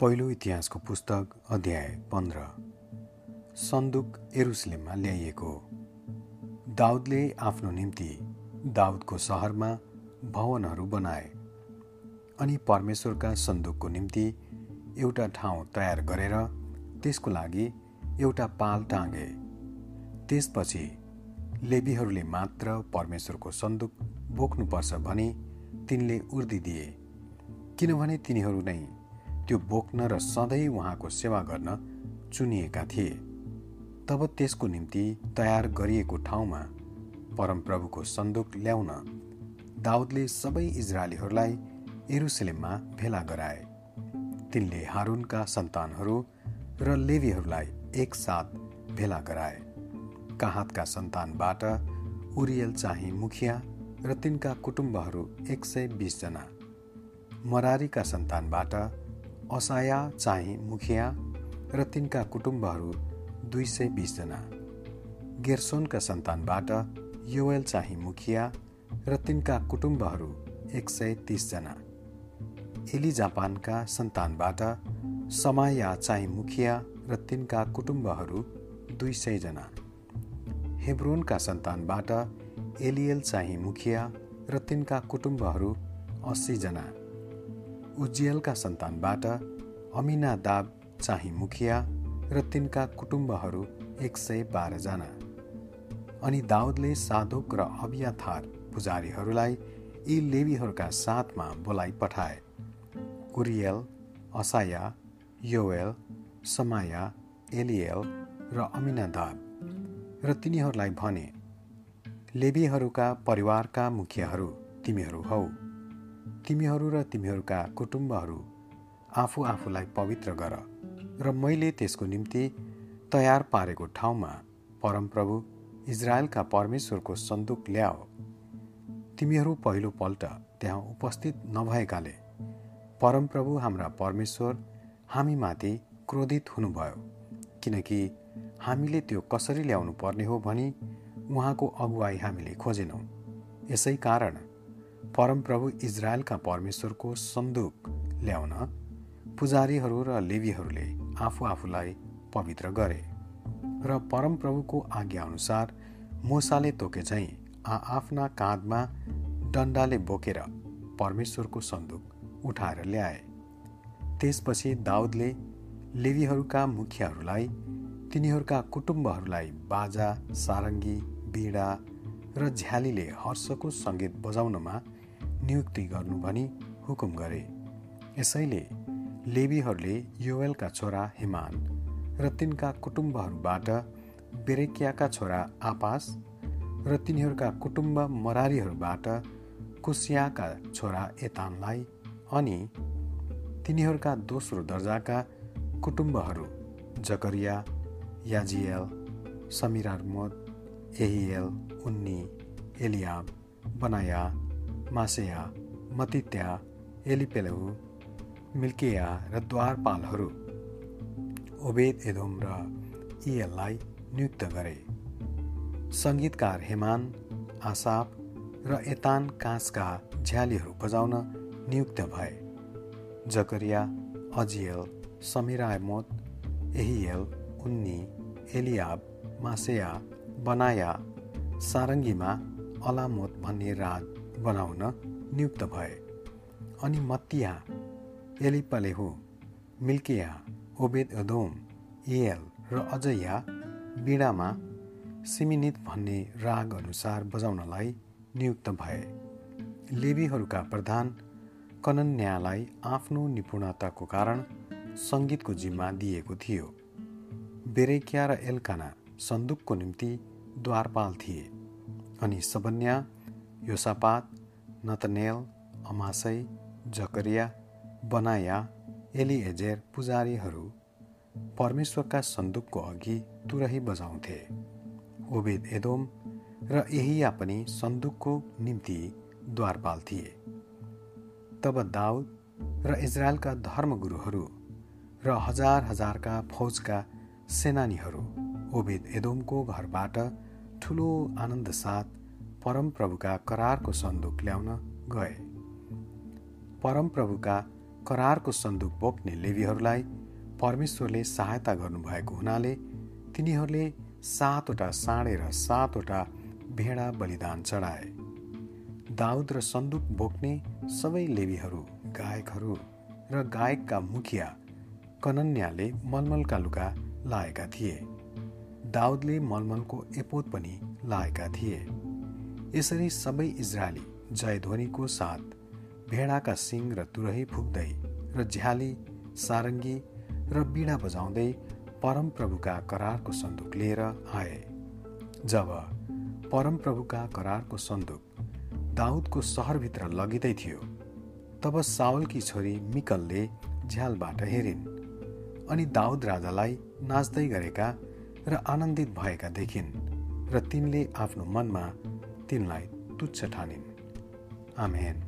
पहिलो इतिहासको पुस्तक अध्याय पन्ध्र। सन्दुक एरुसलेममा ल्याइएको। दाउदले आफ्नो निम्ति दाउदको सहरमा भवनहरू बनाए अनि परमेश्वरका सन्दुकको निम्ति एउटा ठाउँ तयार गरेर त्यसको लागि एउटा पाल टाँगे। त्यसपछि लेबीहरूले मात्र परमेश्वरको सन्दुक बोक्नुपर्छ भनी तिनले उर्दी दिए किनभने तिनीहरू नै त्यो बोक्न र सधैँ उहाँको सेवा गर्न चुनिएका थिए। तब त्यसको निम्ति तयार गरिएको ठाउँमा परमप्रभुको सन्दुक ल्याउन दाउदले सबै इजरायलीहरूलाई एरुसलेममा भेला गराए। तिनले हारुनका सन्तानहरू र लेवीहरूलाई एकसाथ भेला गराए। काहातका सन्तानबाट उरियल चाहिँ मुखिया र तिनका कुटुम्बहरू एक सय बिसजना मरारीका सन्तानबाट असाया चाहिँ मुखिया र तिनका कुटुम्बहरू दुई सय बिसजना गेर्सोनका सन्तानबाट योएल चाहिँ मुखिया र तिनका कुटुम्बहरू एक सय तिसजना एली जापानका सन्तानबाट समाया चाहिँ मुखिया र तिनका कुटुम्बहरू दुई सयजना हेब्रोनका सन्तानबाट एलिएल चाहिँ मुखिया र तिनका कुटुम्बहरू अस्सीजना उज्जेलका सन्तानबाट अमिना दाब चाहिँ मुखिया र तिनका कुटुम्बहरू एक सय बाह्रजना अनि दाउदले साधुक र अबियाथार पुजारीहरूलाई यी लेवीहरूका साथमा बोलाइ पठाए। कुरियल असाया योएल समाया एलियल र अमिनादाब र तिनीहरूलाई भने लेबीहरूका परिवारका मुखियाहरू तिमीहरू हौ। तिमीहरू र तिमीहरूका कुटुम्बहरू आफू आफूलाई पवित्र गर र मैले त्यसको निम्ति तयार पारेको ठाउँमा परमप्रभु इजरायलका परमेश्वरको सन्दुक ल्याओ। तिमीहरू पहिलोपल्ट त्यहाँ उपस्थित नभएकाले परमप्रभु हाम्रा परमेश्वर हामीमाथि क्रोधित हुनुभयो किनकि हामीले त्यो कसरी ल्याउनु पर्ने हो भनी उहाँको अगुवाई हामीले खोजेनौँ। यसै कारण परमप्रभु इजरायलका परमेश्वरको सन्दुक ल्याउन पुजारीहरू र लेबीहरूले आफू आफूलाई पवित्र गरे र परमप्रभुको आज्ञाअनुसार मोसाले तोके चाहिँ आफ्ना काँधमा डन्डाले बोकेर परमेश्वरको सन्दुक उठाएर ल्याए। त्यसपछि दाउदले लेबीहरूका मुखियाहरूलाई तिनीहरूका कुटुम्बहरूलाई बाजा सारङ्गी बिडा र झ्यालीले हर्षको सङ्गीत बजाउनमा नियुक्ति गर्नु भनी हुकुम गरे। यसैले लेबीहरूले योवेलका छोरा हिमान र तिनका कुटुम्बहरूबाट बेरेकियाका छोरा आपास र तिनीहरूका कुटुम्ब मरारीहरूबाट कुसियाका छोरा एतानलाई अनि तिनीहरूका दोस्रो दर्जाका कुटुम्बहरू जकरिया याजियल समिरारमोद एहिएल उन्नी एलियाब बनाया मासेया मतित्या एलिपेलहु मिल्किया र द्वारपालहरू ओबेद एदोम र इएललाई नियुक्त गरे सङ्गीतकार हेमान आसाप र एतान काँसका झ्यालीहरू बजाउन नियुक्त भए जकरिया अजियल समिरायमोत एहियल उन्नी एलियाब मासेया बनाया सारङ्गीमा अलामोत भन्ने राज बनाउन नियुक्त भए। अनि मत्तिया एलिपलेहु मिल्किया ओबेद अदोम इएल र अजया बिडामा सिमिनित भन्ने राग अनुसार बजाउनलाई नियुक्त भए। लेबीहरूका प्रधान कनन्यालाई आफ्नो निपुणताको कारण सङ्गीतको जिम्मा दिएको थियो। बेरेकिया र एल्काना सन्दुकको निम्ति द्वारपाल थिए। अनि सबन्या योसापात नतनेल अमासै जकरिया बनाया एलिएजेर पुजारीहरू परमेश्वरका सन्दुकको अघि तुरही बजाउँथे। ओबेद एदोम र एहिया पनि सन्दुकको निम्ति द्वारपाल थिए। तब दाउद र इजरायलका धर्मगुरुहरू र हजार हजारका फौजका सेनानीहरू ओबेद एदोमको घरबाट ठुलो आनन्द साथ परमप्रभुका करारको सन्दुक ल्याउन गए। परमप्रभुका करारको सन्दुक बोक्ने लेबीहरूलाई परमेश्वरले सहायता गर्नुभएको हुनाले तिनीहरूले सातवटा साँडे र सातवटा भेडा बलिदान चढाए। दाउद र सन्दुक बोक्ने सबै लेबीहरू गायकहरू र गायकका मुखिया कनन्याले मलमलका लुगा लाएका थिए। दाउदले मलमलको एपोत पनि लाएका थिए। यसरी सबै इजरायली जयध्वनिको साथ भेडाका सिङ र तुरही फुक्दै र झ्याली सारङ्गी र बिडा बजाउँदै परमप्रभुका करारको सन्दुक लिएर आए। जब परमप्रभुका करारको सन्दुक दाउदको सहरभित्र लगिँदै थियो तब सावलकी छोरी मिकलले झ्यालबाट हेरिन् अनि दाउद राजालाई नाच्दै गरेका र आनन्दित भएका देखिन् र तिनले आफ्नो मनमा तिनलाई तुच्छ ठानिन्। आमेन।